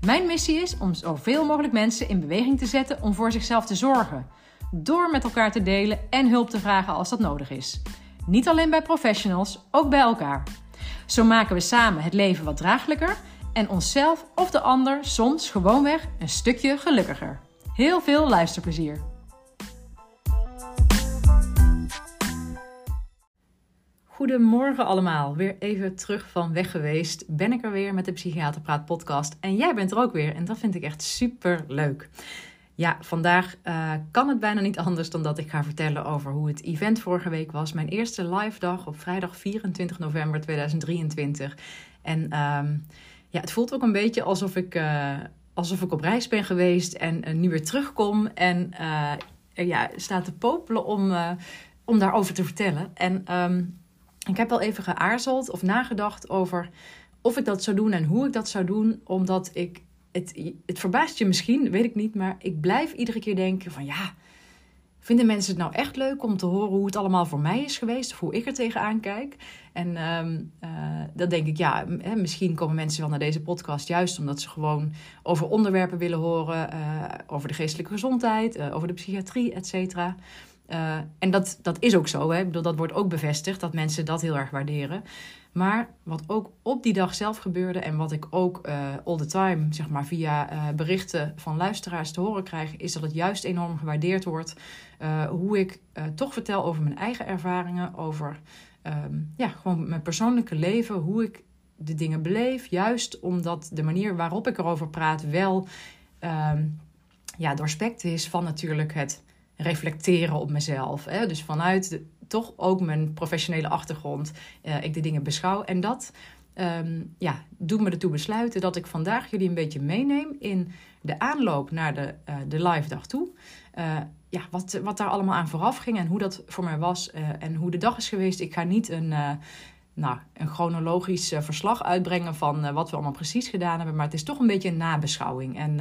Mijn missie is om zoveel mogelijk mensen in beweging te zetten om voor zichzelf te zorgen. Door met elkaar te delen en hulp te vragen als dat nodig is. Niet alleen bij professionals, ook bij elkaar. Zo maken we samen het leven wat draaglijker en onszelf of de ander soms gewoonweg een stukje gelukkiger. Heel veel luisterplezier! Goedemorgen allemaal. Weer even terug van weg geweest. Ben ik er weer met de Psychiaterpraat podcast. En jij bent er ook weer. En dat vind ik echt super leuk. Ja, vandaag uh, kan het bijna niet anders dan dat ik ga vertellen over hoe het event vorige week was. Mijn eerste live dag op vrijdag 24 november 2023. En um, ja, het voelt ook een beetje alsof ik, uh, alsof ik op reis ben geweest en uh, nu weer terugkom. En ja, staat te popelen om, om daarover te vertellen. En um, ik heb wel even geaarzeld of nagedacht over of ik dat zou doen en hoe ik dat zou doen. Omdat ik, het, het verbaast je misschien, weet ik niet, maar ik blijf iedere keer denken van ja, vinden mensen het nou echt leuk om te horen hoe het allemaal voor mij is geweest of hoe ik er tegenaan kijk? En um, uh, dan denk ik, ja, misschien komen mensen wel naar deze podcast juist omdat ze gewoon over onderwerpen willen horen, uh, over de geestelijke gezondheid, uh, over de psychiatrie, et cetera. Uh, en dat, dat is ook zo. Hè? Ik bedoel, dat wordt ook bevestigd dat mensen dat heel erg waarderen. Maar wat ook op die dag zelf gebeurde en wat ik ook uh, all the time, zeg maar, via uh, berichten van luisteraars te horen krijg, is dat het juist enorm gewaardeerd wordt. hoe ik toch vertel over mijn eigen ervaringen, over um, ja, gewoon mijn persoonlijke leven, hoe ik de dingen beleef. Juist omdat de manier waarop ik erover praat wel um, ja, doorspekt is van natuurlijk het reflecteren op mezelf. Hè? Dus vanuit toch ook mijn professionele achtergrond uh, ik de dingen beschouw. En dat um, ja, doet me ertoe besluiten dat ik vandaag jullie een beetje meeneem in de aanloop naar de, uh, de live dag toe. Uh, ja, wat, wat daar allemaal aan vooraf ging en hoe dat voor mij was en hoe de dag is geweest. Ik ga niet een nou, een chronologisch verslag uitbrengen van wat we allemaal precies gedaan hebben. Maar het is toch een beetje een nabeschouwing. En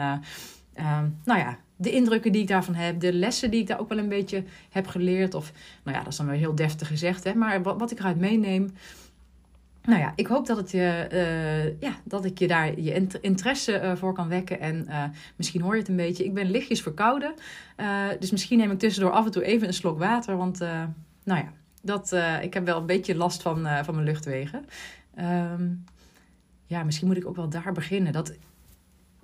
uh, nou ja, de indrukken die ik daarvan heb, de lessen die ik daar ook wel een beetje heb geleerd. Of, nou ja, dat is dan wel heel deftig gezegd, hè, maar wat, wat ik eruit meeneem. Nou ja, ik hoop dat, het je, uh, ja, dat ik je daar je interesse uh, voor kan wekken. En uh, misschien hoor je het een beetje. Ik ben lichtjes verkouden. dus misschien neem ik tussendoor af en toe even een slok water. Want nou ja, dat, ik heb wel een beetje last van, van mijn luchtwegen. Um, ja, misschien moet ik ook wel daar beginnen. Dat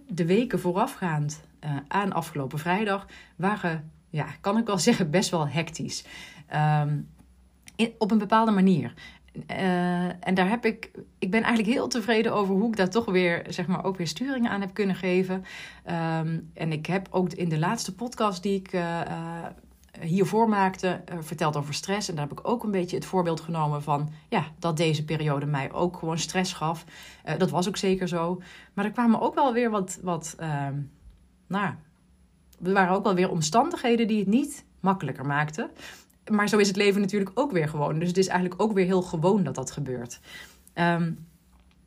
de weken voorafgaand uh, aan afgelopen vrijdag waren, ja, kan ik wel zeggen, best wel hectisch. In, op een bepaalde manier. Uh, en daar heb ik, ik ben eigenlijk heel tevreden over hoe ik daar toch weer, zeg maar, ook weer sturingen aan heb kunnen geven. Um, en ik heb ook in de laatste podcast die ik uh, hiervoor maakte, verteld over stress. En daar heb ik ook een beetje het voorbeeld genomen van ja, dat deze periode mij ook gewoon stress gaf. Dat was ook zeker zo. Maar er kwamen ook wel weer wat, wat uh, nou, er waren ook wel weer omstandigheden die het niet makkelijker maakten. Maar zo is het leven natuurlijk ook weer gewoon. Dus het is eigenlijk ook weer heel gewoon dat dat gebeurt. Um,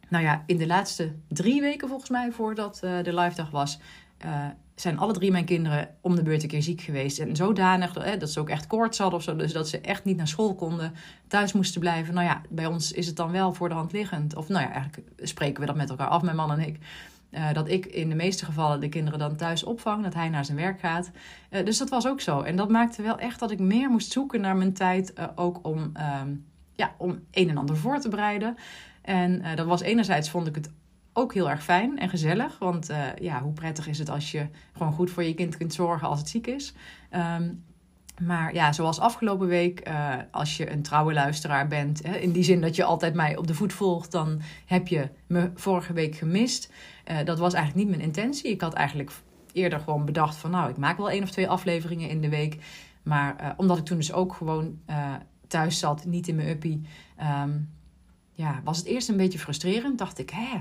nou ja, in de laatste drie weken volgens mij voordat uh, de live dag was, uh, zijn alle drie mijn kinderen om de beurt een keer ziek geweest. En zodanig hè, dat ze ook echt koorts hadden of zo. Dus dat ze echt niet naar school konden, thuis moesten blijven. Nou ja, bij ons is het dan wel voor de hand liggend. Of nou ja, eigenlijk spreken we dat met elkaar af, mijn man en ik. Uh, dat ik in de meeste gevallen de kinderen dan thuis opvang, dat hij naar zijn werk gaat. Uh, dus dat was ook zo. En dat maakte wel echt dat ik meer moest zoeken naar mijn tijd, uh, ook om, ja, om een en ander voor te bereiden. En dat was enerzijds vond ik het ook heel erg fijn en gezellig. Want ja, hoe prettig is het als je gewoon goed voor je kind kunt zorgen als het ziek is. Um, maar ja, zoals afgelopen week, uh, als je een trouwe luisteraar bent, hè, in die zin dat je altijd mij op de voet volgt, dan heb je me vorige week gemist. Uh, dat was eigenlijk niet mijn intentie. Ik had eigenlijk eerder gewoon bedacht van nou, ik maak wel één of twee afleveringen in de week. Maar omdat ik toen dus ook gewoon thuis zat, niet in mijn uppie, um, ja, was het eerst een beetje frustrerend. Dacht ik, hè,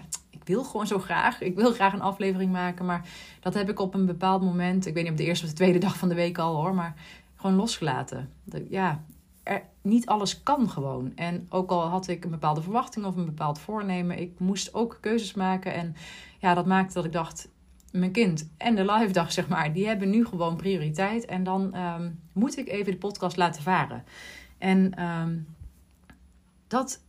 wil gewoon zo graag. Ik wil graag een aflevering maken. Maar dat heb ik op een bepaald moment, ik weet niet op de eerste of de tweede dag van de week al hoor, maar gewoon losgelaten. Ja, er, niet alles kan gewoon. En ook al had ik een bepaalde verwachting of een bepaald voornemen, ik moest ook keuzes maken. En ja, dat maakte dat ik dacht, mijn kind en de live dag, zeg maar, die hebben nu gewoon prioriteit. En dan ehm, moet ik even de podcast laten varen. En ehm, dat,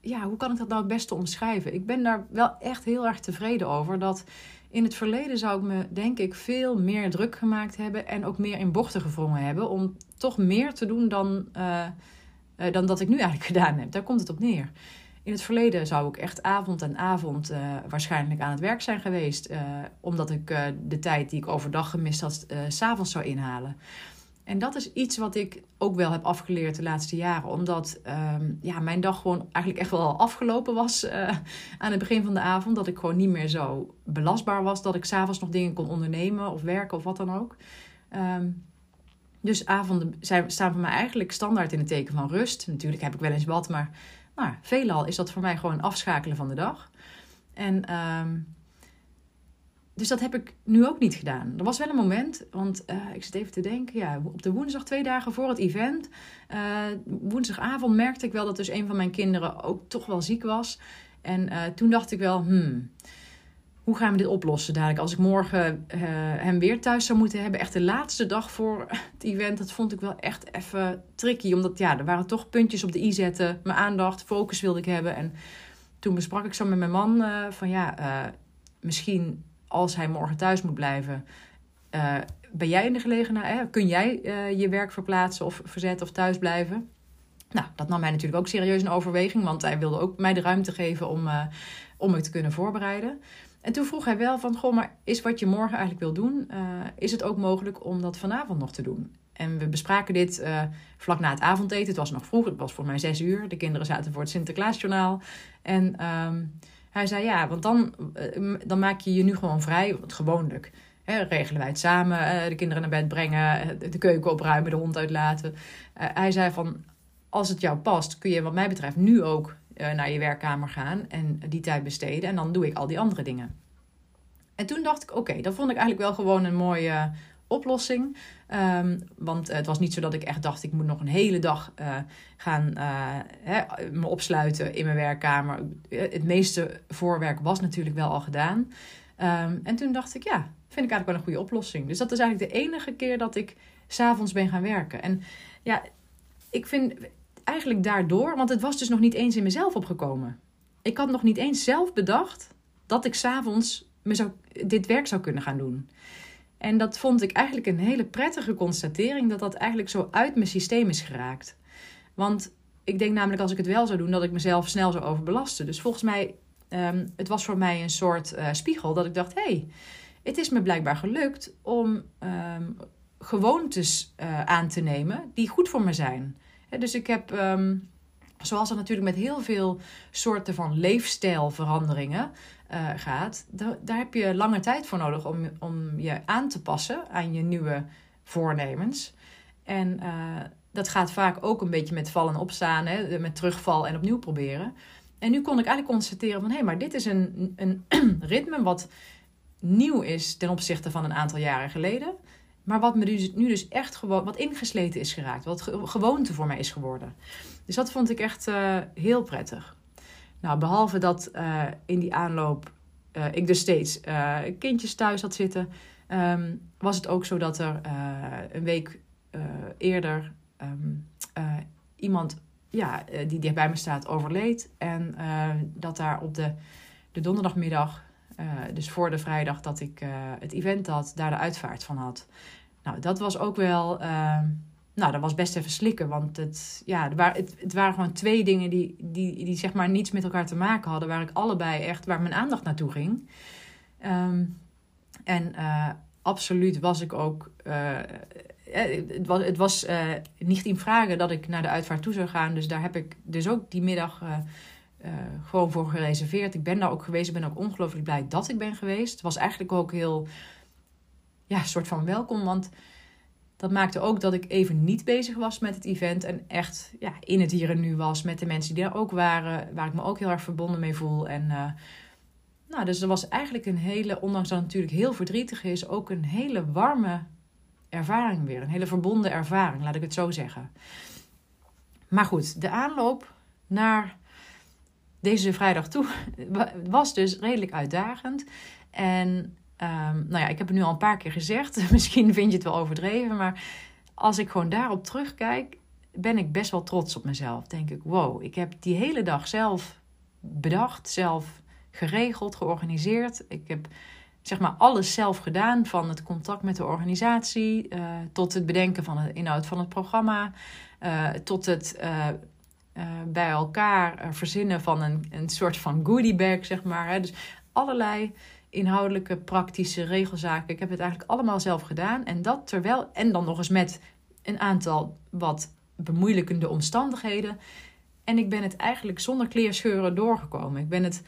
ja, hoe kan ik dat nou het beste omschrijven? Ik ben daar wel echt heel erg tevreden over. Dat in het verleden zou ik me, denk ik, veel meer druk gemaakt hebben. En ook meer in bochten gevrongen hebben. Om toch meer te doen dan, uh, dan dat ik nu eigenlijk gedaan heb. Daar komt het op neer. In het verleden zou ik echt avond en avond uh, waarschijnlijk aan het werk zijn geweest. omdat ik de tijd die ik overdag gemist had, s s'avonds zou inhalen. En dat is iets wat ik ook wel heb afgeleerd de laatste jaren. Omdat ehm, ja, mijn dag gewoon eigenlijk echt wel afgelopen was uh, aan het begin van de avond. Dat ik gewoon niet meer zo belastbaar was. Dat ik s'avonds nog dingen kon ondernemen of werken of wat dan ook. Ehm, dus avonden zijn, staan voor mij eigenlijk standaard in het teken van rust. Natuurlijk heb ik wel eens wat, maar veelal is dat voor mij gewoon afschakelen van de dag. En... Um, dus dat heb ik nu ook niet gedaan. Er was wel een moment, want uh, ik zit even te denken, ja, op de woensdag, twee dagen voor het event, uh, woensdagavond merkte ik wel dat dus een van mijn kinderen ook toch wel ziek was. En uh, toen dacht ik wel, hmm, hoe gaan we dit oplossen dadelijk? Als ik morgen hem weer thuis zou moeten hebben, echt de laatste dag voor het event, dat vond ik wel echt even tricky. Omdat ja, er waren toch puntjes op de i zetten, mijn aandacht, focus wilde ik hebben. En toen besprak ik zo met mijn man van ja, misschien als hij morgen thuis moet blijven, uh, ben jij in de gelegenheid? Hè? Kun jij uh, je werk verplaatsen of verzetten of thuis blijven? Nou, dat nam hij natuurlijk ook serieus in overweging, want hij wilde ook mij de ruimte geven om, uh, om me te kunnen voorbereiden. En toen vroeg hij wel van, goh, maar is wat je morgen eigenlijk wil doen, is het ook mogelijk om dat vanavond nog te doen? En we bespraken dit vlak na het avondeten. Het was nog vroeg, het was voor mij zes uur. De kinderen zaten voor het Sinterklaasjournaal. En... Ehm, hij zei ja, want dan, eh, dan maak je je nu gewoon vrij. Want gewoonlijk hè, regelen wij het samen. Eh, de kinderen naar bed brengen, eh, de keuken opruimen, de hond uitlaten. hij zei van, als het jou past, kun je wat mij betreft nu ook naar je werkkamer gaan. En die tijd besteden. En dan doe ik al die andere dingen. En toen dacht ik, oké, dat vond ik eigenlijk wel gewoon een mooie oplossing. Um, want het was niet zo dat ik echt dacht, ik moet nog een hele dag uh, gaan uh, hè, me opsluiten in mijn werkkamer. Het meeste voorwerk was natuurlijk wel al gedaan. Um, en toen dacht ik, ja, vind ik eigenlijk wel een goede oplossing. Dus dat is eigenlijk de enige keer dat ik s'avonds ben gaan werken. En ja, ik vind eigenlijk daardoor, want het was dus nog niet eens in mezelf opgekomen. Ik had nog niet eens zelf bedacht dat ik s'avonds dit werk zou kunnen gaan doen. En dat vond ik eigenlijk een hele prettige constatering, dat dat eigenlijk zo uit mijn systeem is geraakt. Want ik denk namelijk als ik het wel zou doen, dat ik mezelf snel zou overbelasten. Dus volgens mij, um, het was voor mij een soort uh, spiegel dat ik dacht, hé, hey, het is me blijkbaar gelukt om um, gewoontes uh, aan te nemen die goed voor me zijn. dus ik heb, um, zoals er natuurlijk met heel veel soorten van leefstijlveranderingen, uh, gaat, daar heb je lange tijd voor nodig om, om je aan te passen aan je nieuwe voornemens. En uh, dat gaat vaak ook een beetje met vallen en opstaan, hè, met terugval en opnieuw proberen. En nu kon ik eigenlijk constateren van hé, hey, maar dit is een, een ritme wat nieuw is ten opzichte van een aantal jaren geleden. Maar wat me dus, nu dus echt gewoon wat ingesleten is geraakt. Wat gewoonte voor mij is geworden. Dus dat vond ik echt uh, heel prettig. Nou, behalve dat uh, in die aanloop uh, ik dus steeds uh, kindjes thuis had zitten, um, was het ook zo dat er een week eerder um, iemand ja, die dicht bij me staat overleed. En dat daar op de, de donderdagmiddag, dus voor de vrijdag dat ik het event had, daar de uitvaart van had. Nou, dat was ook wel ehm, nou, dat was best even slikken. Want het, ja, het, het waren gewoon twee dingen die, die, die zeg maar niets met elkaar te maken hadden. Waar ik allebei echt, waar mijn aandacht naartoe ging. Um, en uh, absoluut was ik ook. Uh, het was, het was niet in vragen dat ik naar de uitvaart toe zou gaan. Dus daar heb ik dus ook die middag gewoon voor gereserveerd. Ik ben daar ook geweest. Ik ben ook ongelooflijk blij dat ik ben geweest. Het was eigenlijk ook heel. Ja, soort van welkom. Want dat maakte ook dat ik even niet bezig was met het event. En echt ja, in het hier en nu was met de mensen die er ook waren. Waar ik me ook heel erg verbonden mee voel. En uh, nou, dus er was eigenlijk een hele, ondanks dat het natuurlijk heel verdrietig is, ook een hele warme ervaring weer. Een hele verbonden ervaring, laat ik het zo zeggen. Maar goed, de aanloop naar deze vrijdag toe was dus redelijk uitdagend. En um, nou ja, ik heb het nu al een paar keer gezegd. Misschien vind je het wel overdreven. Maar als ik gewoon daarop terugkijk, ben ik best wel trots op mezelf. Denk ik, wow, ik heb die hele dag zelf bedacht, zelf geregeld, georganiseerd. Ik heb zeg maar alles zelf gedaan, van het contact met de organisatie uh, tot het bedenken van de inhoud van het programma, uh, tot het uh, bij elkaar verzinnen van een, een soort van goodie bag, zeg maar. Hè. Dus allerlei inhoudelijke, praktische regelzaken. Ik heb het eigenlijk allemaal zelf gedaan. En dat terwijl, en dan nog eens met een aantal wat bemoeilijkende omstandigheden. En ik ben het eigenlijk zonder kleerscheuren doorgekomen. Ik ben het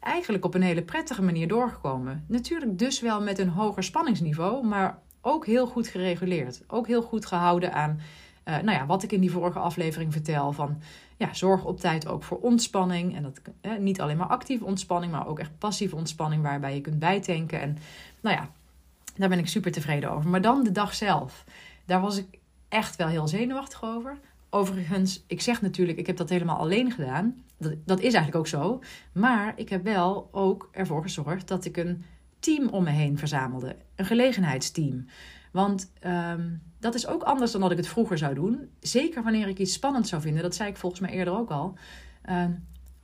eigenlijk op een hele prettige manier doorgekomen. Natuurlijk dus wel met een hoger spanningsniveau, maar ook heel goed gereguleerd. Ook heel goed gehouden aan uh, nou ja, wat ik in die vorige aflevering vertel. Van ja, zorg op tijd ook voor ontspanning. En dat niet alleen maar actieve ontspanning, maar ook echt passieve ontspanning waarbij je kunt bijtanken. En nou ja, daar ben ik super tevreden over. Maar dan de dag zelf. Daar was ik echt wel heel zenuwachtig over. Overigens, ik zeg natuurlijk, ik heb dat helemaal alleen gedaan. Dat is eigenlijk ook zo. Maar ik heb wel ook ervoor gezorgd dat ik een team om me heen verzamelde. Een gelegenheidsteam. Want ehm, dat is ook anders dan dat ik het vroeger zou doen. Zeker wanneer ik iets spannend zou vinden. Dat zei ik volgens mij eerder ook al. Ehm,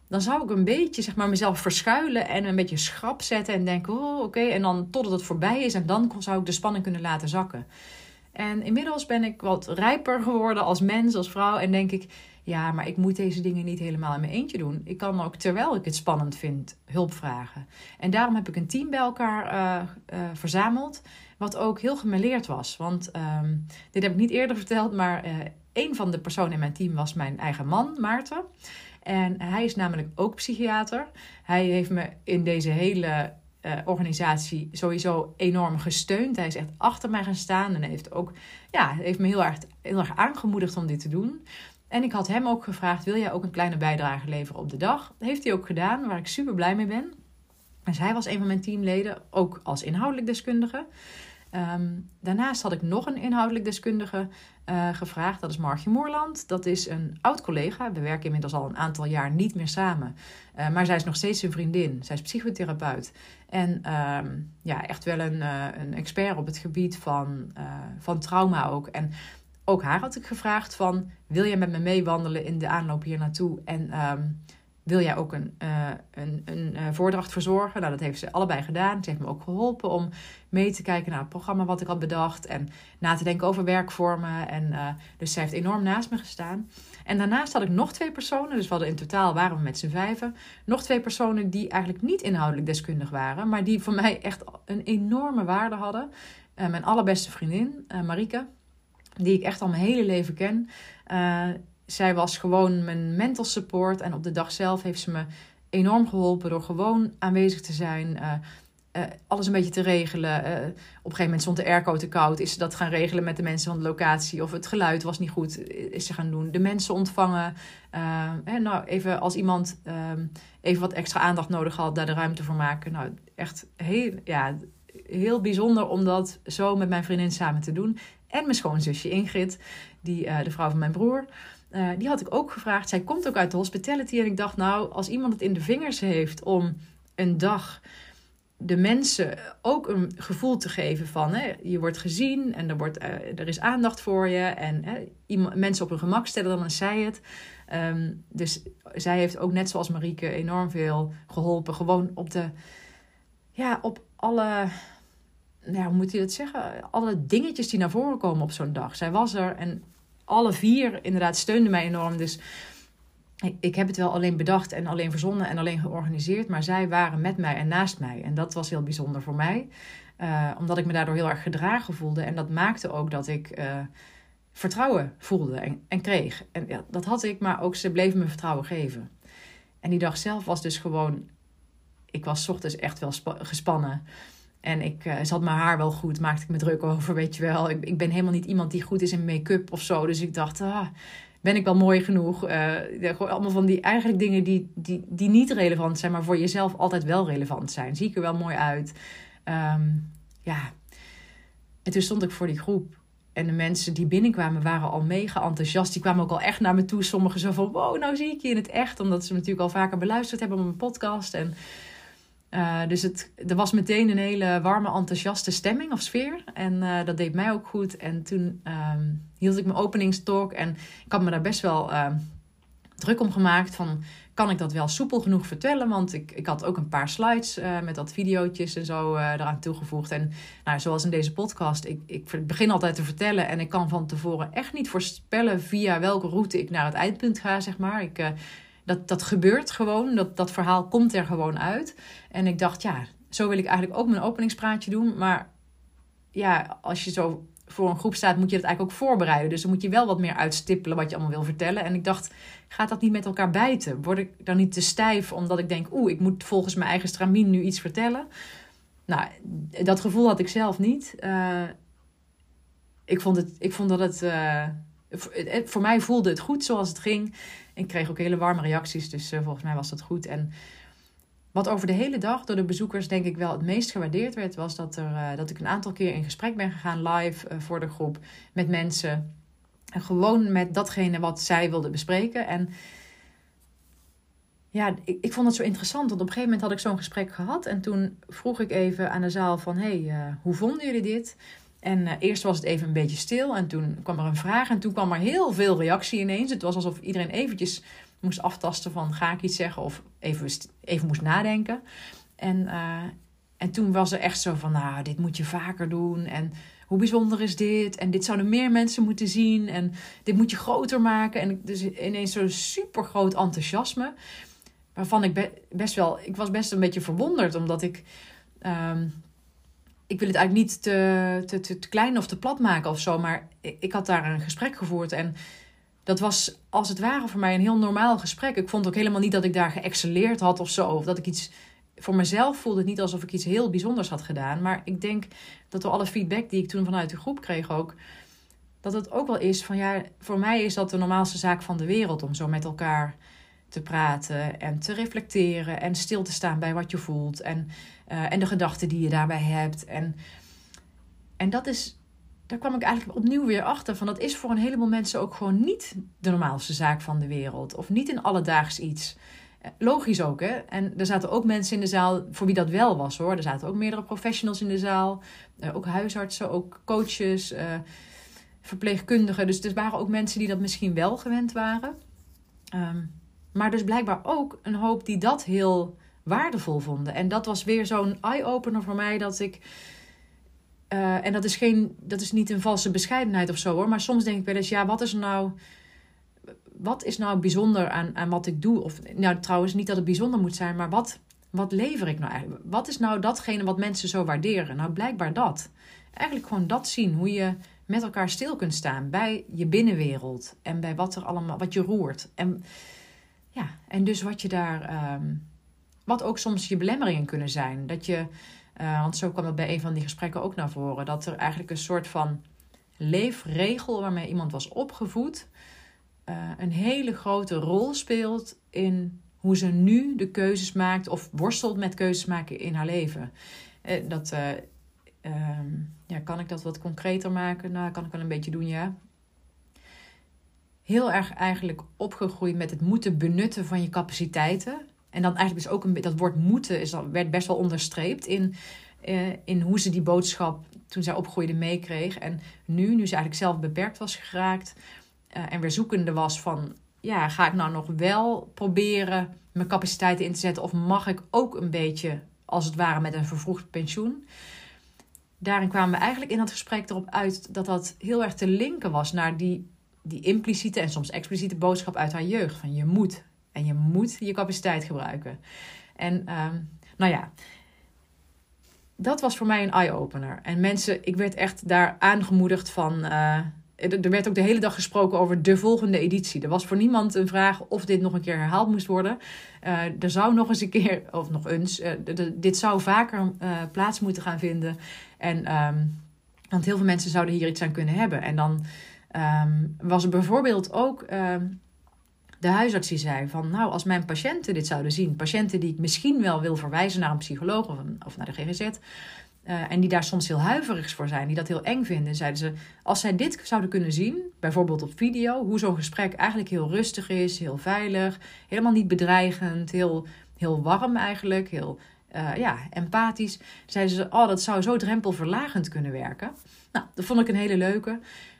dan zou ik een beetje zeg maar, mezelf verschuilen en een beetje schrap zetten. En denken, oh oké. En dan totdat het voorbij is. En dan zou ik de spanning kunnen laten zakken. En inmiddels ben ik wat rijper geworden als mens, als vrouw. En denk ik, ja, maar ik moet deze dingen niet helemaal in mijn eentje doen. Ik kan ook, terwijl ik het spannend vind, hulp vragen. En daarom heb ik een team bij elkaar uh, uh, verzameld. Wat ook heel gemeleerd was. Want um, dit heb ik niet eerder verteld, maar uh, een van de personen in mijn team was mijn eigen man, Maarten. En hij is namelijk ook psychiater. Hij heeft me in deze hele organisatie sowieso enorm gesteund. Hij is echt achter mij gaan staan en heeft ook, ja, heeft me heel erg, heel erg aangemoedigd om dit te doen. En ik had hem ook gevraagd: wil jij ook een kleine bijdrage leveren op de dag? Heeft hij ook gedaan, waar ik super blij mee ben. Dus hij was een van mijn teamleden, ook als inhoudelijk deskundige. Um, daarnaast had ik nog een inhoudelijk deskundige uh, gevraagd. Dat is Margje Moorland. Dat is een oud collega. We werken inmiddels al een aantal jaar niet meer samen. Uh, maar zij is nog steeds een vriendin. Zij is psychotherapeut. En um, ja, echt wel een, uh, een expert op het gebied van, van trauma ook. En ook haar had ik gevraagd van... wil jij met me meewandelen in de aanloop hier naartoe? En... Um, wil jij ook een, uh, een, een uh, voordracht verzorgen? Nou, dat heeft ze allebei gedaan. Ze heeft me ook geholpen om mee te kijken naar het programma wat ik had bedacht. En na te denken over werkvormen. En, uh, dus zij heeft enorm naast me gestaan. En daarnaast had ik nog twee personen. Dus we hadden in totaal waren we met z'n vijven. Nog twee personen die eigenlijk niet inhoudelijk deskundig waren. Maar die voor mij echt een enorme waarde hadden. mijn allerbeste vriendin, Marike. Die ik echt al mijn hele leven ken zij was gewoon mijn mental support. En op de dag zelf heeft ze me enorm geholpen door gewoon aanwezig te zijn. Uh, uh, alles een beetje te regelen. Op een gegeven moment stond de airco te koud. Is ze dat gaan regelen met de mensen van de locatie? Of het geluid was niet goed, is ze gaan doen. De mensen ontvangen. Hè, nou, even als iemand ehm, even wat extra aandacht nodig had, daar de ruimte voor maken. Nou, echt heel, ja, heel bijzonder om dat zo met mijn vriendin samen te doen. En mijn schoonzusje Ingrid, die, de vrouw van mijn broer. Uh, die had ik ook gevraagd. Zij komt ook uit de hospitality. En ik dacht, nou, als iemand het in de vingers heeft om een dag de mensen ook een gevoel te geven van hè, je wordt gezien en er, wordt, uh, er is aandacht voor je. En hè, iemand, mensen op hun gemak stellen, dan zij het. Um, dus zij heeft ook net zoals Marieke enorm veel geholpen. Gewoon op de, ja, op alle, ja, hoe moet je dat zeggen? Alle dingetjes die naar voren komen op zo'n dag. Zij was er en alle vier inderdaad steunden mij enorm. Dus ik, heb het wel alleen bedacht en alleen verzonnen en alleen georganiseerd. Maar zij waren met mij en naast mij. En dat was heel bijzonder voor mij. Uh, omdat ik me daardoor heel erg gedragen voelde. En dat maakte ook dat ik uh, vertrouwen voelde en, en kreeg. En ja, dat had ik, maar ook ze bleven me vertrouwen geven. En die dag zelf was dus gewoon... Ik was ochtends echt wel gespannen. En ik uh, zat mijn haar wel goed, maakte ik me druk over, weet je wel. Ik, ik ben helemaal niet iemand die goed is in make-up of zo. Dus ik dacht, ah, ben ik wel mooi genoeg? Gewoon allemaal van die eigenlijk dingen die, die, die niet relevant zijn, maar voor jezelf altijd wel relevant zijn. Zie ik er wel mooi uit? Ehm, ja. En toen stond ik voor die groep. En de mensen die binnenkwamen waren al mega enthousiast. Die kwamen ook al echt naar me toe. Sommigen zo van, wow, nou zie ik je in het echt. Omdat ze natuurlijk al vaker beluisterd hebben op mijn podcast. En uh, dus het, er was meteen een hele warme, enthousiaste stemming of sfeer. En uh, dat deed mij ook goed. En toen um, hield ik mijn openingstalk. En ik had me daar best wel uh, druk om gemaakt. Van, kan ik dat wel soepel genoeg vertellen? Want ik, ik had ook een paar slides met dat videootjes en zo eraan toegevoegd. En nou, zoals in deze podcast, ik, ik begin altijd te vertellen. En ik kan van tevoren echt niet voorspellen via welke route ik naar het eindpunt ga, zeg maar. Ik dat, dat gebeurt gewoon. Dat, dat verhaal komt er gewoon uit. En ik dacht, ja, zo wil ik eigenlijk ook mijn openingspraatje doen. Maar ja, als je zo voor een groep staat, moet je dat eigenlijk ook voorbereiden. Dus dan moet je wel wat meer uitstippelen wat je allemaal wil vertellen. En ik dacht, gaat dat niet met elkaar bijten? Word ik dan niet te stijf omdat ik denk, oeh, ik moet volgens mijn eigen stramien nu iets vertellen? Nou, dat gevoel had ik zelf niet. Uh, ik, vond het, ik vond dat het. Uh, voor mij voelde het goed zoals het ging. Ik kreeg ook hele warme reacties, dus uh, volgens mij was dat goed. En wat over de hele dag door de bezoekers denk ik wel het meest gewaardeerd werd, was dat, er, uh, dat ik een aantal keer in gesprek ben gegaan live uh, voor de groep met mensen. En gewoon met datgene wat zij wilden bespreken. En ja, ik, ik vond het zo interessant, want op een gegeven moment had ik zo'n gesprek gehad. En toen vroeg ik even aan de zaal van, hey, hoe vonden jullie dit? En uh, eerst was het even een beetje stil en toen kwam er een vraag en toen kwam er heel veel reactie ineens. Het was alsof iedereen eventjes moest aftasten van ga ik iets zeggen of even, even moest nadenken. En, uh, en toen was er echt zo van nou dit moet je vaker doen en hoe bijzonder is dit? En dit zouden meer mensen moeten zien en dit moet je groter maken. En dus ineens zo'n super groot enthousiasme waarvan ik be best wel, ik was best een beetje verwonderd omdat ik... Um, ik wil het eigenlijk niet te, te, te, te, klein of te plat maken of zo. Maar ik, had daar een gesprek gevoerd. En dat was als het ware voor mij een heel normaal gesprek. Ik vond ook helemaal niet dat ik daar geëxceleerd had of zo. Of dat ik iets. Voor mezelf voelde het niet alsof ik iets heel bijzonders had gedaan. Maar ik denk dat door alle feedback die ik toen vanuit de groep kreeg ook. Dat het ook wel is van ja, voor mij is dat de normaalste zaak van de wereld om zo met elkaar te praten en te reflecteren en stil te staan bij wat je voelt en, uh, en de gedachten die je daarbij hebt. En, en dat is, daar kwam ik eigenlijk opnieuw weer achter van dat is voor een heleboel mensen ook gewoon niet de normaalste zaak van de wereld of niet een alledaags iets. Eh, logisch ook, hè? En er zaten ook mensen in de zaal voor wie dat wel was, hoor. Er zaten ook meerdere professionals in de zaal. Uh, ook huisartsen, ook coaches, verpleegkundigen. Dus er waren ook mensen die dat misschien wel gewend waren. Um, maar dus blijkbaar ook een hoop die dat heel waardevol vonden. En dat was weer zo'n eye-opener voor mij dat ik. Uh, en dat is, geen, dat is niet een valse bescheidenheid of zo hoor. Maar soms denk ik wel eens, ja, wat is nou. Wat is nou bijzonder aan, aan wat ik doe? Of nou, trouwens, niet dat het bijzonder moet zijn, maar wat, wat lever ik nou eigenlijk? Wat is nou datgene wat mensen zo waarderen? Nou, blijkbaar dat. Eigenlijk gewoon dat zien. Hoe je met elkaar stil kunt staan bij je binnenwereld. En bij wat er allemaal, wat je roert. En ja, en dus wat je daar, um, wat ook soms je belemmeringen kunnen zijn. Dat je, uh, want zo kwam dat bij een van die gesprekken ook naar voren, dat er eigenlijk een soort van leefregel waarmee iemand was opgevoed, uh, een hele grote rol speelt in hoe ze nu de keuzes maakt of worstelt met keuzes maken in haar leven. Uh, dat, um, ja, kan ik dat wat concreter maken? Nou, kan ik wel een beetje doen, ja heel erg eigenlijk opgegroeid met het moeten benutten van je capaciteiten. En dan eigenlijk is ook een dat woord moeten is, werd best wel onderstreept in, uh, in hoe ze die boodschap toen zij opgroeide meekreeg. En nu, nu ze eigenlijk zelf beperkt was geraakt uh, en weer zoekende was van, ja, ga ik nou nog wel proberen mijn capaciteiten in te zetten of mag ik ook een beetje, als het ware, met een vervroegd pensioen? Daarin kwamen we eigenlijk in dat gesprek erop uit dat dat heel erg te linken was naar die die impliciete en soms expliciete boodschap uit haar jeugd. Van je moet. En je moet je capaciteit gebruiken. En um, nou ja, dat was voor mij een eye-opener. En mensen, ik werd echt daar aangemoedigd van. Uh, er werd ook de hele dag gesproken over de volgende editie. Er was voor niemand een vraag of dit nog een keer herhaald moest worden. Uh, er zou nog eens een keer, of nog eens, uh, dit zou vaker plaats moeten gaan vinden. En, um, want heel veel mensen zouden hier iets aan kunnen hebben. En dan Ehm, was er bijvoorbeeld ook ehm, de huisarts die zei van... nou, als mijn patiënten dit zouden zien... patiënten die ik misschien wel wil verwijzen naar een psycholoog of, of naar de GGZ... Uh, en die daar soms heel huiverig voor zijn, die dat heel eng vinden, zeiden ze: als zij dit zouden kunnen zien, bijvoorbeeld op video, hoe zo'n gesprek eigenlijk heel rustig is, heel veilig, helemaal niet bedreigend, heel, heel warm eigenlijk, heel uh, ja, empathisch, zeiden ze: oh, dat zou zo drempelverlagend kunnen werken. Nou, dat vond ik een hele leuke.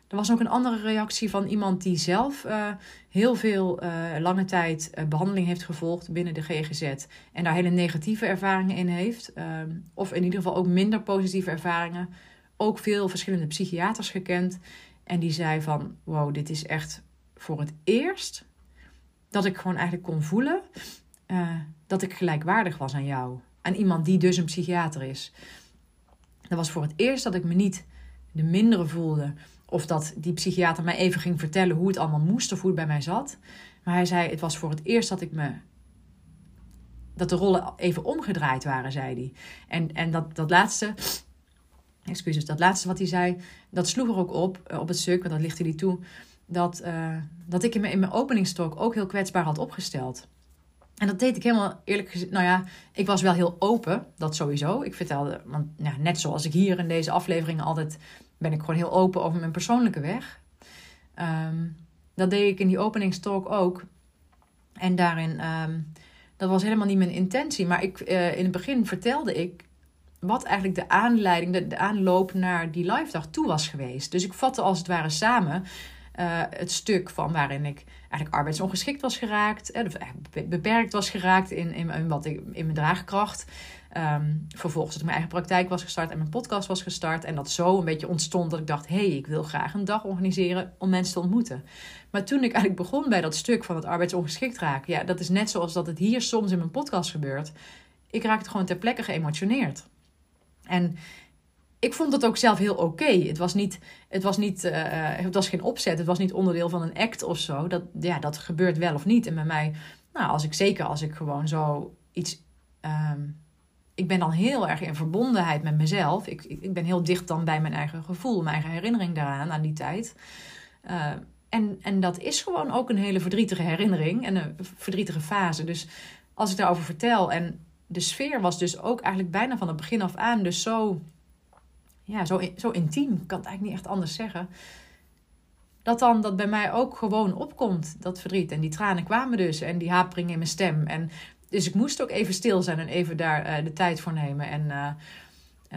Er was ook een andere reactie van iemand die zelf uh, heel veel uh, lange tijd uh, behandeling heeft gevolgd binnen de GGZ. En daar hele negatieve ervaringen in heeft. Ehm, of in ieder geval ook minder positieve ervaringen. Ook veel verschillende psychiaters gekend. En die zei van, wow, dit is echt voor het eerst dat ik gewoon eigenlijk kon voelen dat ik gelijkwaardig was aan jou. Aan iemand die dus een psychiater is. Dat was voor het eerst dat ik me niet de mindere voelde of dat die psychiater mij even ging vertellen hoe het allemaal moest of hoe het bij mij zat. Maar hij zei: Het was voor het eerst dat ik me. dat de rollen even omgedraaid waren, zei hij. En, en dat, dat laatste. Excuses, dat laatste wat hij zei, dat sloeg er ook op, eh, op het stuk, want dat lichtte hij toe. Dat, uh, dat ik mijn, in mijn openingstalk ook heel kwetsbaar had opgesteld. En dat deed ik helemaal eerlijk gezegd. Nou ja, ik was wel heel open, dat sowieso. Ik vertelde, want ja, net zoals ik hier in deze afleveringen altijd ben ik gewoon heel open over mijn persoonlijke weg. Ehm, dat deed ik in die openingstalk ook. En daarin, um, dat was helemaal niet mijn intentie. Maar ik, uh, in het begin vertelde ik wat eigenlijk de aanleiding, de, aanloop naar die live dag toe was geweest. Dus ik vatte als het ware samen uh, het stuk van waarin ik eigenlijk arbeidsongeschikt was geraakt. Eh, beperkt was geraakt in, in, in, wat ik, in mijn draagkracht. Um, vervolgens dat ik mijn eigen praktijk was gestart en mijn podcast was gestart. En dat zo een beetje ontstond dat ik dacht: hé, hey, ik wil graag een dag organiseren om mensen te ontmoeten. Maar toen ik eigenlijk begon bij dat stuk van het arbeidsongeschikt raken, ja, dat is net zoals dat het hier soms in mijn podcast gebeurt. Ik raakte gewoon ter plekke geëmotioneerd. En ik vond het ook zelf heel oké. Het was niet, het was niet, uh, het was geen opzet, het was niet onderdeel van een act of zo. Dat, ja, dat gebeurt wel of niet. En bij mij, nou, als ik zeker als ik gewoon zo iets. Um, ik ben dan heel erg in verbondenheid met mezelf. Ik, ik ben heel dicht dan bij mijn eigen gevoel, mijn eigen herinnering daaraan, aan die tijd. Uh, en, en dat is gewoon ook een hele verdrietige herinnering en een verdrietige fase. Dus als ik daarover vertel, en de sfeer was dus ook eigenlijk bijna van het begin af aan, dus zo, ja, zo, zo intiem, ik kan het eigenlijk niet echt anders zeggen. Dat dan dat bij mij ook gewoon opkomt, dat verdriet. En die tranen kwamen dus en die hapering in mijn stem. En dus ik moest ook even stil zijn en even daar uh, de tijd voor nemen. En, uh,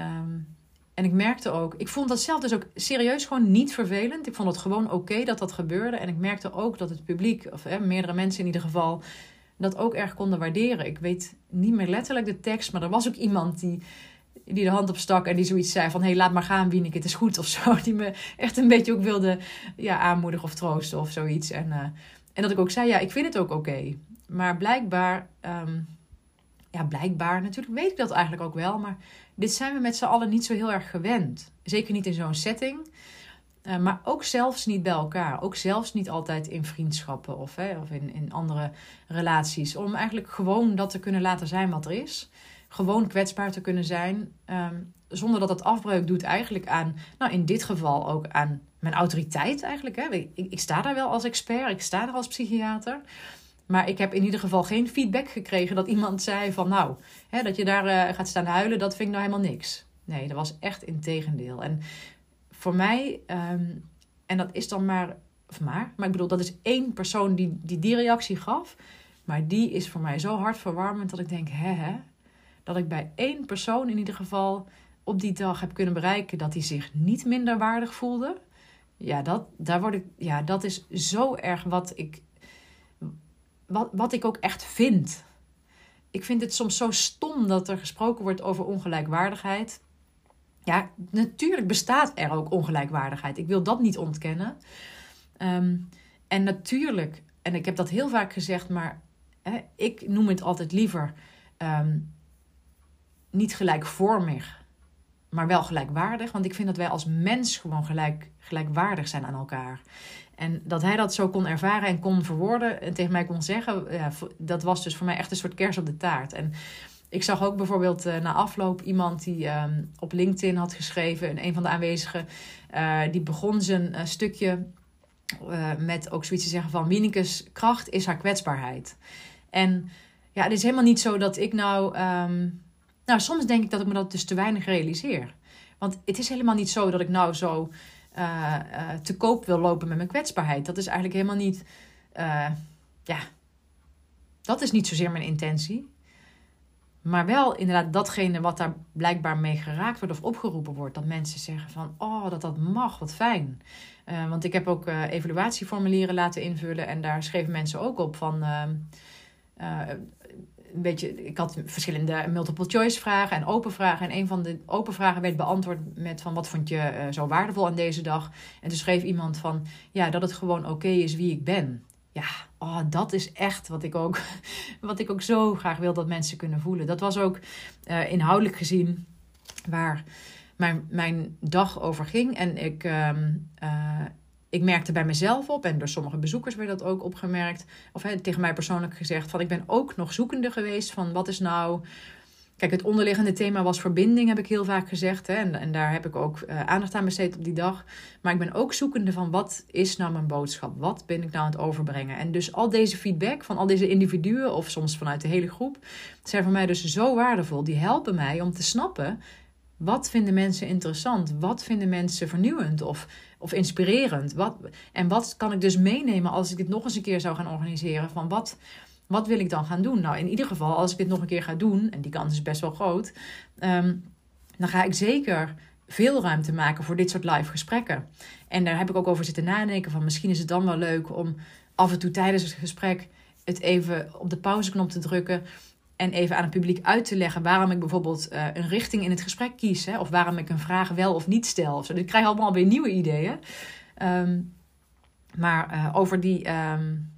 um, en ik merkte ook, ik vond dat zelf dus ook serieus gewoon niet vervelend. Ik vond het gewoon oké dat dat gebeurde. En ik merkte ook dat het publiek, of eh, meerdere mensen in ieder geval, dat ook erg konden waarderen. Ik weet niet meer letterlijk de tekst, maar er was ook iemand die, die de hand opstak en die zoiets zei van... hé, hey, laat maar gaan, Wieneke, het is goed of zo. Die me echt een beetje ook wilde ja, aanmoedigen of troosten of zoiets. En, uh, en dat ik ook zei, ja, ik vind het ook oké. Maar blijkbaar, um, ja, blijkbaar, natuurlijk weet ik dat eigenlijk ook wel, maar dit zijn we met z'n allen niet zo heel erg gewend. Zeker niet in zo'n setting. Uh, maar ook zelfs niet bij elkaar. Ook zelfs niet altijd in vriendschappen of, hè, of in, in andere relaties. Om eigenlijk gewoon dat te kunnen laten zijn wat er is. Gewoon kwetsbaar te kunnen zijn. Um, zonder dat het afbreuk doet eigenlijk aan, nou in dit geval ook aan mijn autoriteit eigenlijk. Hè. Ik, ik sta daar wel als expert, ik sta daar als psychiater. Maar ik heb in ieder geval geen feedback gekregen dat iemand zei van nou, hè, dat je daar uh, gaat staan huilen, dat vind ik nou helemaal niks. Nee, dat was echt in tegendeel. En voor mij, um, en dat is dan maar, of maar, maar ik bedoel, dat is één persoon die die, die reactie gaf. Maar die is voor mij zo hartverwarmend dat ik denk, hè, hè, dat ik bij één persoon in ieder geval op die dag heb kunnen bereiken dat hij zich niet minder waardig voelde. Ja, dat, daar word ik, ja, dat is zo erg wat ik wat, wat ik ook echt vind. Ik vind het soms zo stom dat er gesproken wordt over ongelijkwaardigheid. Ja, natuurlijk bestaat er ook ongelijkwaardigheid. Ik wil dat niet ontkennen. Um, en natuurlijk, en ik heb dat heel vaak gezegd, maar hè, ik noem het altijd liever um, niet gelijkvormig, maar wel gelijkwaardig. Want ik vind dat wij als mens gewoon gelijk, gelijkwaardig zijn aan elkaar. En dat hij dat zo kon ervaren en kon verwoorden en tegen mij kon zeggen, ja, dat was dus voor mij echt een soort kers op de taart. En ik zag ook bijvoorbeeld uh, na afloop iemand die um, op LinkedIn had geschreven, en een van de aanwezigen, uh, die begon zijn uh, stukje met ook zoiets te zeggen van Wienekes kracht is haar kwetsbaarheid. En ja, het is helemaal niet zo dat ik nou. Ehm, nou, soms denk ik dat ik me dat dus te weinig realiseer. Want het is helemaal niet zo dat ik nou zo uh, te koop wil lopen met mijn kwetsbaarheid. Dat is eigenlijk helemaal niet. ja, dat is niet zozeer mijn intentie. Maar wel inderdaad datgene wat daar blijkbaar mee geraakt wordt of opgeroepen wordt. Dat mensen zeggen van, oh, dat dat mag, wat fijn. Want ik heb ook evaluatieformulieren laten invullen. En daar schreven mensen ook op van... een beetje, ik had verschillende multiple choice vragen en open vragen. En een van de open vragen werd beantwoord met van wat vond je zo waardevol aan deze dag? En toen schreef iemand van ja, dat het gewoon oké is wie ik ben ja, oh, dat is echt wat ik, ook, wat ik ook zo graag wil dat mensen kunnen voelen. Dat was ook uh, inhoudelijk gezien waar mijn, mijn dag over ging. En ik, uh, uh, ik merkte bij mezelf op, en door sommige bezoekers werd dat ook opgemerkt, of he, tegen mij persoonlijk gezegd, van ik ben ook nog zoekende geweest van wat is nou Kijk, het onderliggende thema was verbinding, heb ik heel vaak gezegd. Hè? En, en daar heb ik ook uh, aandacht aan besteed op die dag. Maar ik ben ook zoekende van wat is nou mijn boodschap? Wat ben ik nou aan het overbrengen? En dus al deze feedback van al deze individuen, of soms vanuit de hele groep, zijn voor mij dus zo waardevol. Die helpen mij om te snappen wat vinden mensen interessant? Wat vinden mensen vernieuwend of, of inspirerend? Wat, en wat kan ik dus meenemen als ik dit nog eens een keer zou gaan organiseren? Van wat wat wil ik dan gaan doen? Nou, in ieder geval, als ik dit nog een keer ga doen, en die kans is best wel groot, ehm, dan ga ik zeker veel ruimte maken voor dit soort live gesprekken. En daar heb ik ook over zitten nadenken van misschien is het dan wel leuk om af en toe tijdens het gesprek het even op de pauzeknop te drukken en even aan het publiek uit te leggen waarom ik bijvoorbeeld uh, een richting in het gesprek kies. Hè, of waarom ik een vraag wel of niet stel. Dus ik krijg allemaal weer nieuwe ideeën. Um, maar uh, over die, um,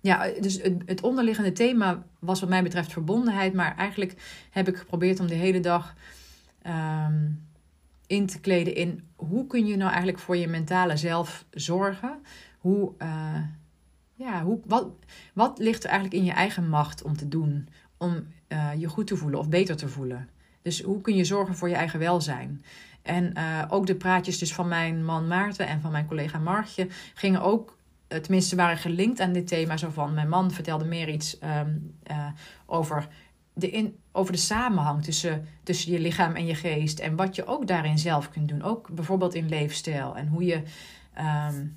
ja, dus het, het, onderliggende thema was wat mij betreft verbondenheid. Maar eigenlijk heb ik geprobeerd om de hele dag um, in te kleden in hoe kun je nou eigenlijk voor je mentale zelf zorgen. Hoe, uh, ja, hoe, wat, wat ligt er eigenlijk in je eigen macht om te doen om uh, je goed te voelen of beter te voelen. Dus hoe kun je zorgen voor je eigen welzijn? En uh, ook de praatjes dus van mijn man Maarten en van mijn collega Margje gingen ook eh, tenminste waren gelinkt aan dit thema. Zo van, mijn man vertelde meer iets uh, over, de in, over de samenhang tussen, tussen je lichaam en je geest. En wat je ook daarin zelf kunt doen. Ook bijvoorbeeld in leefstijl. En hoe je um,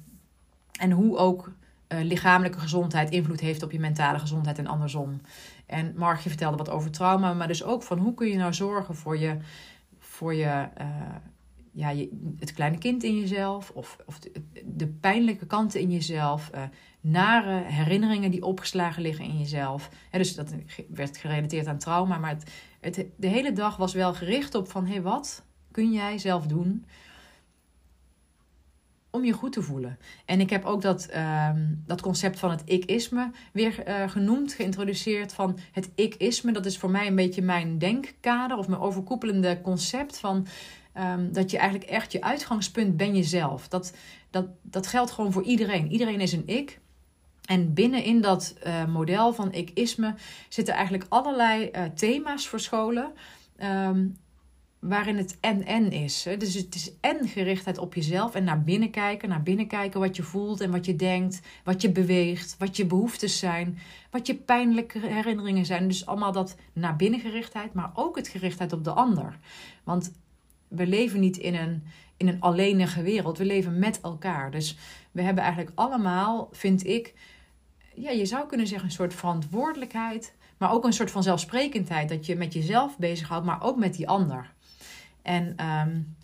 en hoe ook lichamelijke gezondheid invloed heeft op je mentale gezondheid en andersom. En Margje vertelde wat over trauma, maar dus ook van hoe kun je nou zorgen voor je, voor je ja, je, het kleine kind in jezelf of, of de, pijnlijke kanten in jezelf, uh, nare herinneringen die opgeslagen liggen in jezelf. dus dat werd gerelateerd aan trauma, maar het, het, de hele dag was wel gericht op van hé, hey, wat kun jij zelf doen om je goed te voelen. En ik heb ook dat, um, dat concept van het ik-isme weer uh, genoemd, geïntroduceerd. Van het ik-isme, dat is voor mij een beetje mijn denkkader of mijn overkoepelende concept van Um, dat je eigenlijk echt je uitgangspunt ben jezelf. Dat, dat, dat geldt gewoon voor iedereen. Iedereen is een ik. En binnenin dat uh, model van ik-isme zitten eigenlijk allerlei uh, thema's verscholen. Um, waarin het en-en is. Dus het is en gerichtheid op jezelf en naar binnen kijken. Naar binnen kijken wat je voelt en wat je denkt. Wat je beweegt. Wat je behoeftes zijn. Wat je pijnlijke herinneringen zijn. Dus allemaal dat naar binnen gerichtheid. Maar ook het gerichtheid op de ander. Want we leven niet in een, in een alleenige wereld. We leven met elkaar. Dus we hebben eigenlijk allemaal, vind ik, ja, je zou kunnen zeggen, een soort verantwoordelijkheid. Maar ook een soort van zelfsprekendheid. Dat je met jezelf bezighoudt, maar ook met die ander. En um,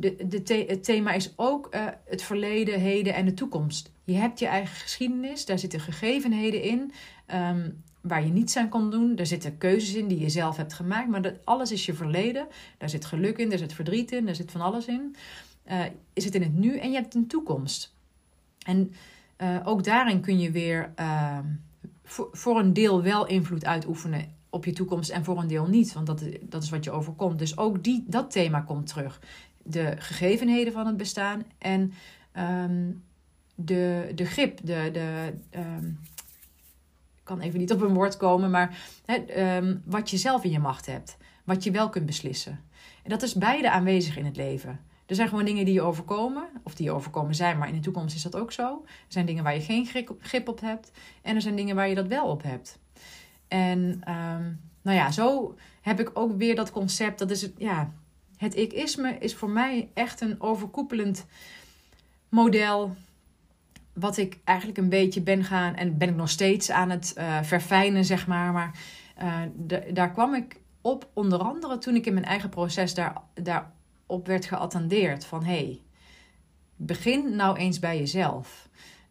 de, de het thema is ook uh, het verleden, heden en de toekomst. Je hebt je eigen geschiedenis, daar zitten gegevenheden in. Um, waar je niets aan kon doen. Daar zitten keuzes in die je zelf hebt gemaakt. Maar dat, alles is je verleden. Daar zit geluk in, daar zit verdriet in, daar zit van alles in. Uh, je zit in het nu en je hebt een toekomst. En uh, ook daarin kun je weer uh, voor, voor een deel wel invloed uitoefenen op je toekomst en voor een deel niet. Want dat, dat is wat je overkomt. Dus ook die, dat thema komt terug. De gegevenheden van het bestaan en um, de, de grip, de, de, um, kan even niet op een woord komen, maar um, wat je zelf in je macht hebt. Wat je wel kunt beslissen. En dat is beide aanwezig in het leven. Er zijn gewoon dingen die je overkomen, of die je overkomen zijn, maar in de toekomst is dat ook zo. Er zijn dingen waar je geen grip op hebt en er zijn dingen waar je dat wel op hebt. En um, nou ja, zo heb ik ook weer dat concept, dat is het, ja, het ikisme is voor mij echt een overkoepelend model. Wat ik eigenlijk een beetje ben gaan en ben ik nog steeds aan het uh, verfijnen, zeg maar. Maar de, daar kwam ik op, onder andere toen ik in mijn eigen proces daar, daarop werd geattendeerd. Van hé, hey, begin nou eens bij jezelf.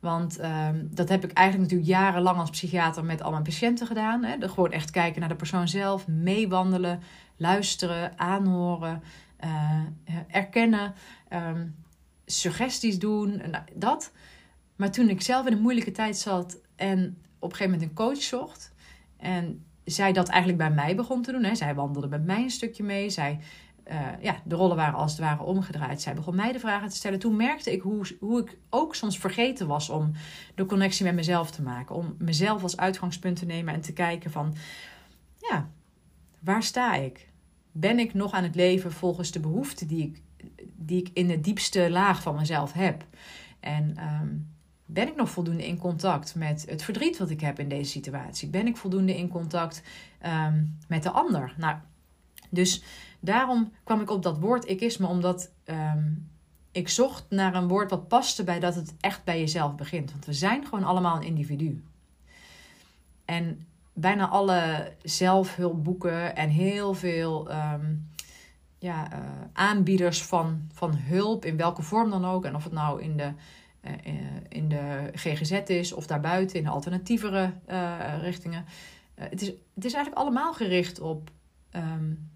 Want um, dat heb ik eigenlijk natuurlijk jarenlang als psychiater met al mijn patiënten gedaan. Hè? gewoon echt kijken naar de persoon zelf, meewandelen, luisteren, aanhoren, uh, erkennen, um, suggesties doen, nou, dat. Maar toen ik zelf in een moeilijke tijd zat en op een gegeven moment een coach zocht en zij dat eigenlijk bij mij begon te doen. Hè. Zij wandelde met mij een stukje mee. Zij, uh, ja, de rollen waren als het ware omgedraaid. Zij begon mij de vragen te stellen. Toen merkte ik hoe, hoe ik ook soms vergeten was om de connectie met mezelf te maken. Om mezelf als uitgangspunt te nemen en te kijken van... Ja, waar sta ik? Ben ik nog aan het leven volgens de behoeften die ik, die ik in de diepste laag van mezelf heb? En... Um, ben ik nog voldoende in contact met het verdriet wat ik heb in deze situatie? Ben ik voldoende in contact um, met de ander? Nou, dus daarom kwam ik op dat woord ikisme, omdat um, ik zocht naar een woord wat paste bij dat het echt bij jezelf begint. Want we zijn gewoon allemaal een individu. En bijna alle zelfhulpboeken en heel veel um, ja, uh, aanbieders van, van hulp, in welke vorm dan ook, en of het nou in de eh, eh, in de GGZ is of daarbuiten in alternatievere richtingen. Het, is, het is eigenlijk allemaal gericht op um,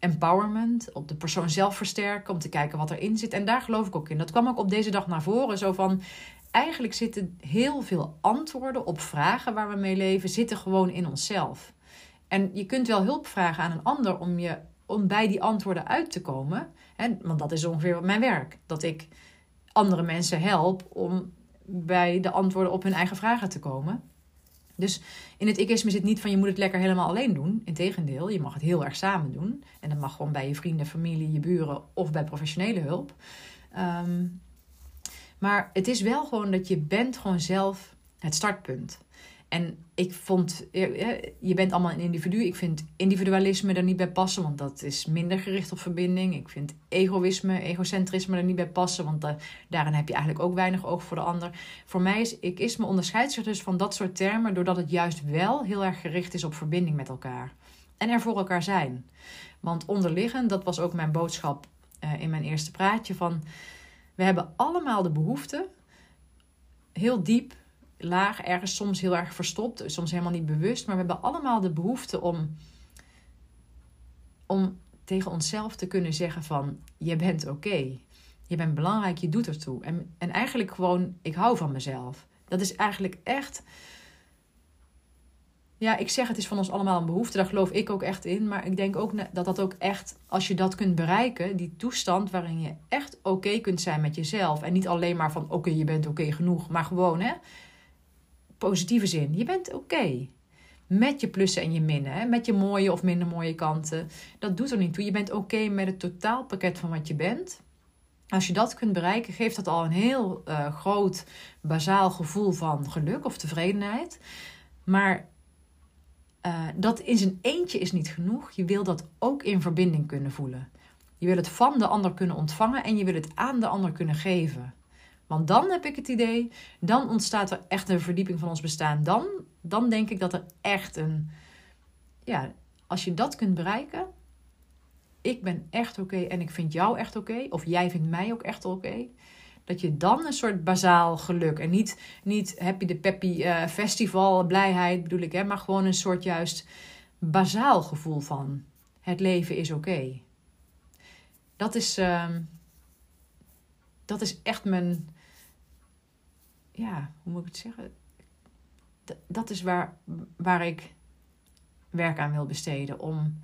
empowerment, op de persoon zelf versterken, om te kijken wat erin zit. En daar geloof ik ook in. Dat kwam ook op deze dag naar voren. Zo van, eigenlijk zitten heel veel antwoorden op vragen waar we mee leven, zitten gewoon in onszelf. En je kunt wel hulp vragen aan een ander om, je, om bij die antwoorden uit te komen. Hè? Want dat is ongeveer mijn werk. Dat ik andere mensen help om bij de antwoorden op hun eigen vragen te komen. Dus in het ikisme zit niet van je moet het lekker helemaal alleen doen. Integendeel, je mag het heel erg samen doen. En dat mag gewoon bij je vrienden, familie, je buren of bij professionele hulp. Um, maar het is wel gewoon dat je bent gewoon zelf het startpunt. En ik vond, je bent allemaal een individu. Ik vind individualisme er niet bij passen, want dat is minder gericht op verbinding. Ik vind egoïsme, egocentrisme er niet bij passen, want daarin heb je eigenlijk ook weinig oog voor de ander. Voor mij is ikisme onderscheidt zich dus van dat soort termen, doordat het juist wel heel erg gericht is op verbinding met elkaar. En er voor elkaar zijn. Want onderliggend, dat was ook mijn boodschap uh, in mijn eerste praatje, van we hebben allemaal de behoefte, heel diep laag, ergens soms heel erg verstopt, soms helemaal niet bewust. Maar we hebben allemaal de behoefte om, om tegen onszelf te kunnen zeggen van, je bent oké. Je bent belangrijk, je doet ertoe. En, en eigenlijk gewoon, ik hou van mezelf. Dat is eigenlijk echt... Ja, ik zeg het is van ons allemaal een behoefte, daar geloof ik ook echt in. Maar ik denk ook dat dat ook echt, als je dat kunt bereiken, die toestand waarin je echt oké kunt zijn met jezelf. En niet alleen maar van oké, je bent oké genoeg, maar gewoon hè, positieve zin. Je bent oké. Met je plussen en je minnen. Hè? Met je mooie of minder mooie kanten. Dat doet er niet toe. Je bent oké met het totaalpakket van wat je bent. Als je dat kunt bereiken, geeft dat al een heel uh, groot, bazaal gevoel van geluk of tevredenheid. Maar uh, dat in zijn eentje is niet genoeg. Je wil dat ook in verbinding kunnen voelen. Je wil het van de ander kunnen ontvangen en je wil het aan de ander kunnen geven. Want dan heb ik het idee, dan ontstaat er echt een verdieping van ons bestaan. Dan, dan denk ik dat er echt een, ja, als je dat kunt bereiken, ik ben echt oké en ik vind jou echt oké, of jij vindt mij ook echt oké. dat je dan een soort bazaal geluk en niet, niet happy de peppy uh, festival blijheid bedoel ik, hè, maar gewoon een soort juist bazaal gevoel van het leven is oké. Dat is, uh, dat is echt mijn, ja, hoe moet ik het zeggen? dat is waar, waar ik werk aan wil besteden. Om,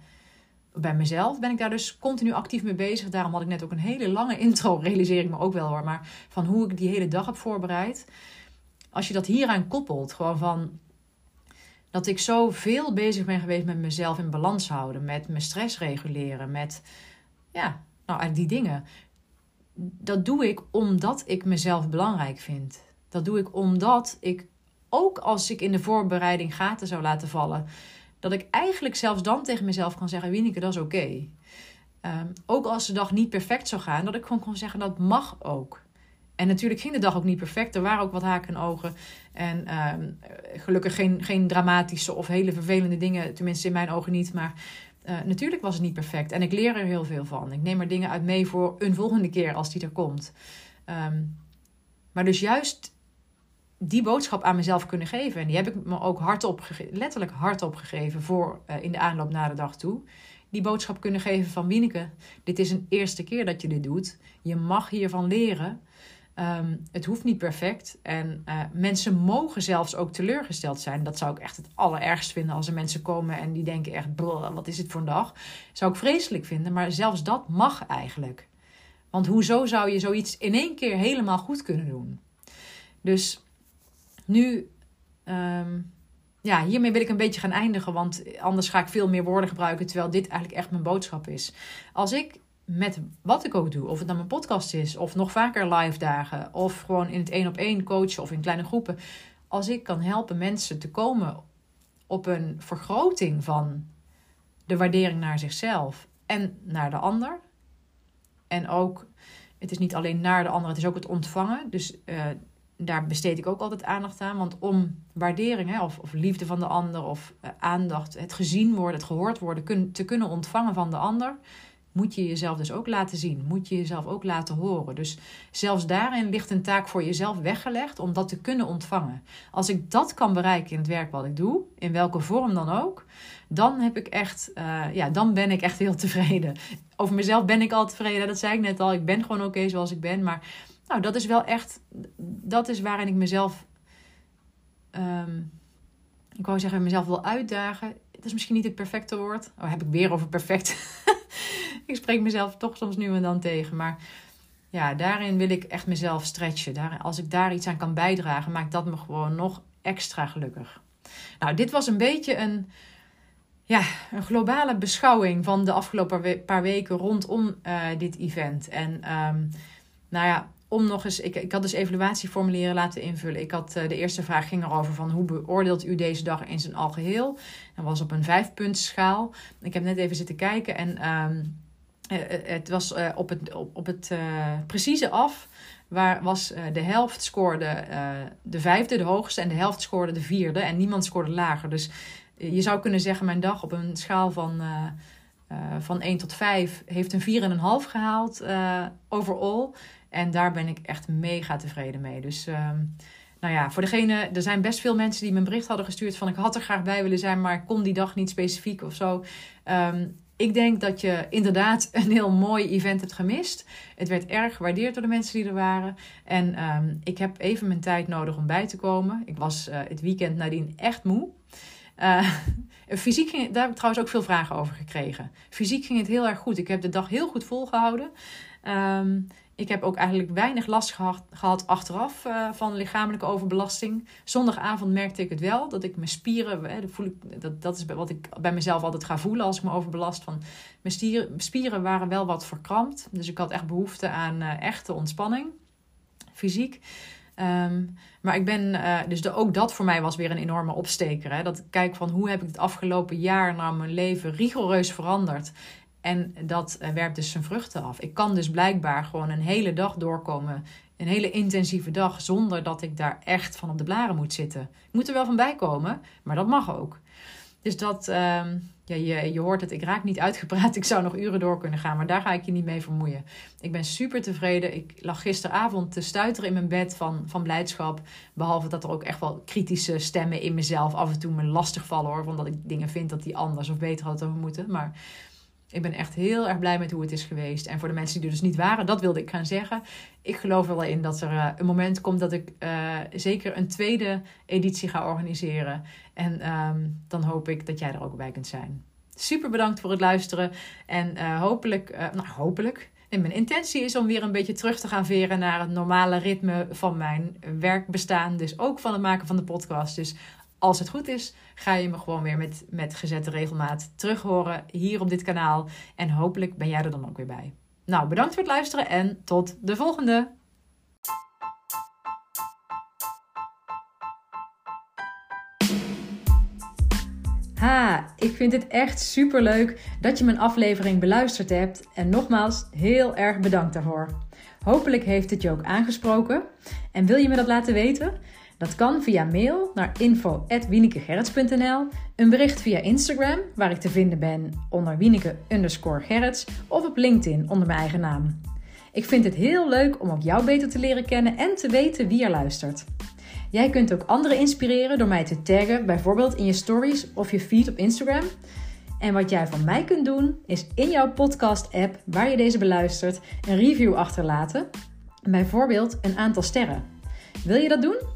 bij mezelf ben ik daar dus continu actief mee bezig. Daarom had ik net ook een hele lange intro, realiseer ik me ook wel hoor. Maar van hoe ik die hele dag heb voorbereid. Als je dat hieraan koppelt, gewoon van dat ik zo veel bezig ben geweest met mezelf in balans houden. Met mijn stress reguleren. Met, ja, nou die dingen dat doe ik omdat ik mezelf belangrijk vind. Dat doe ik omdat ik, ook als ik in de voorbereiding gaten zou laten vallen, dat ik eigenlijk zelfs dan tegen mezelf kan zeggen: Wieneke, dat is oké. Ehm, ook als de dag niet perfect zou gaan, dat ik gewoon kon zeggen: dat mag ook. En natuurlijk ging de dag ook niet perfect. Er waren ook wat haken en ogen. En ehm, gelukkig geen, geen dramatische of hele vervelende dingen. Tenminste, in mijn ogen niet. Maar uh, natuurlijk was het niet perfect. En ik leer er heel veel van. Ik neem er dingen uit mee voor een volgende keer als die er komt. Ehm, maar dus juist die boodschap aan mezelf kunnen geven. En die heb ik me ook hardop, letterlijk hardop gegeven voor uh, in de aanloop naar de dag toe. Die boodschap kunnen geven van Wieneke, dit is een eerste keer dat je dit doet. Je mag hiervan leren. Um, het hoeft niet perfect. En uh, mensen mogen zelfs ook teleurgesteld zijn. Dat zou ik echt het allerergst vinden als er mensen komen en die denken echt, wat is het voor een dag? Zou ik vreselijk vinden, maar zelfs dat mag eigenlijk. Want hoezo zou je zoiets in één keer helemaal goed kunnen doen? Dus nu, um, ja, hiermee wil ik een beetje gaan eindigen, want anders ga ik veel meer woorden gebruiken, terwijl dit eigenlijk echt mijn boodschap is. Als ik met wat ik ook doe. Of het nou mijn podcast is, of nog vaker live dagen, of gewoon in het één op één coachen of in kleine groepen. Als ik kan helpen mensen te komen op een vergroting van de waardering naar zichzelf en naar de ander. En ook, het is niet alleen naar de ander, het is ook het ontvangen. Dus uh, daar besteed ik ook altijd aandacht aan. Want om waardering hè, of, of liefde van de ander of uh, aandacht, het gezien worden, het gehoord worden, te kunnen ontvangen van de ander, moet je jezelf dus ook laten zien. Moet je jezelf ook laten horen. Dus zelfs daarin ligt een taak voor jezelf weggelegd om dat te kunnen ontvangen. Als ik dat kan bereiken in het werk wat ik doe, in welke vorm dan ook, dan heb ik echt, uh, ja, dan ben ik echt heel tevreden. Over mezelf ben ik al tevreden, dat zei ik net al. Ik ben gewoon oké zoals ik ben. Maar nou, dat is wel echt, dat is waarin ik mezelf, um, ik wou zeggen, mezelf wil uitdagen. Dat is misschien niet het perfecte woord. Oh, heb ik weer over perfect. ik spreek mezelf toch soms nu en dan tegen. Maar ja, daarin wil ik echt mezelf stretchen. Als ik daar iets aan kan bijdragen, maakt dat me gewoon nog extra gelukkig. Nou, dit was een beetje een, ja, een globale beschouwing van de afgelopen paar weken rondom uh, dit event. En um, nou ja, om nog eens, ik, ik had dus evaluatieformulieren laten invullen. Ik had uh, de eerste vraag ging erover van hoe beoordeelt u deze dag in zijn algeheel? Dat was op een vijfpuntschaal. Ik heb net even zitten kijken en um, uh, het was op het, op, het precieze af. Waar was de helft scoorde de vijfde, de hoogste, en de helft scoorde de vierde. En niemand scoorde lager. Dus je zou kunnen zeggen, mijn dag op een schaal van, van 1 tot 5 heeft een 4,5 gehaald overall. En daar ben ik echt mega tevreden mee. Dus um, nou ja, voor degene, er zijn best veel mensen die me een bericht hadden gestuurd van ik had er graag bij willen zijn, maar ik kon die dag niet specifiek of zo. Um, ik denk dat je inderdaad een heel mooi event hebt gemist. Het werd erg gewaardeerd door de mensen die er waren. En um, ik heb even mijn tijd nodig om bij te komen. Ik was uh, het weekend nadien echt moe. Uh, fysiek ging, daar heb ik trouwens ook veel vragen over gekregen. Fysiek ging het heel erg goed. Ik heb de dag heel goed volgehouden. Ik heb ook eigenlijk weinig last gehad, achteraf uh, van lichamelijke overbelasting. Zondagavond merkte ik het wel, dat ik mijn spieren, hè, dat, voel ik, dat, dat is wat ik bij mezelf altijd ga voelen als ik me overbelast. Van, mijn spieren waren wel wat verkrampt, dus ik had echt behoefte aan uh, echte ontspanning, fysiek. Um, maar ik ben, uh, dus ook dat voor mij was weer een enorme opsteker. Hè? Dat ik kijk van hoe heb ik het afgelopen jaar naar mijn leven rigoureus veranderd. En dat uh, werpt dus zijn vruchten af. Ik kan dus blijkbaar gewoon een hele dag doorkomen. Een hele intensieve dag zonder dat ik daar echt van op de blaren moet zitten. Ik moet er wel van bij komen, maar dat mag ook. Dus dat, uh, ja, je, je hoort het, ik raak niet uitgepraat. Ik zou nog uren door kunnen gaan, maar daar ga ik je niet mee vermoeien. Ik ben super tevreden. Ik lag gisteravond te stuiteren in mijn bed van, van blijdschap. Behalve dat er ook echt wel kritische stemmen in mezelf af en toe me lastig vallen hoor. Omdat ik dingen vind dat die anders of beter hadden moeten. Maar ik ben echt heel erg blij met hoe het is geweest. En voor de mensen die er dus niet waren, dat wilde ik gaan zeggen. Ik geloof wel in dat er uh, een moment komt dat ik uh, zeker een tweede editie ga organiseren. En um, dan hoop ik dat jij er ook bij kunt zijn. Super bedankt voor het luisteren. En uh, hopelijk, nou hopelijk. En mijn intentie is om weer een beetje terug te gaan veren naar het normale ritme van mijn werkbestaan. Dus ook van het maken van de podcast. Dus als het goed is, ga je me gewoon weer met, met gezette regelmaat terug horen hier op dit kanaal. En hopelijk ben jij er dan ook weer bij. Nou, bedankt voor het luisteren en tot de volgende! Ha, ik vind het echt super leuk dat je mijn aflevering beluisterd hebt. En nogmaals, heel erg bedankt daarvoor. Hopelijk heeft het je ook aangesproken. En wil je me dat laten weten? Dat kan via mail naar info.wienekegerrits.nl, een bericht via Instagram, waar ik te vinden ben onder wieneke gerrits, of op LinkedIn onder mijn eigen naam. Ik vind het heel leuk om ook jou beter te leren kennen en te weten wie er luistert. Jij kunt ook anderen inspireren door mij te taggen, bijvoorbeeld in je stories of je feed op Instagram. En wat jij van mij kunt doen, is in jouw podcast-app waar je deze beluistert, een review achterlaten. Bijvoorbeeld een aantal sterren. Wil je dat doen?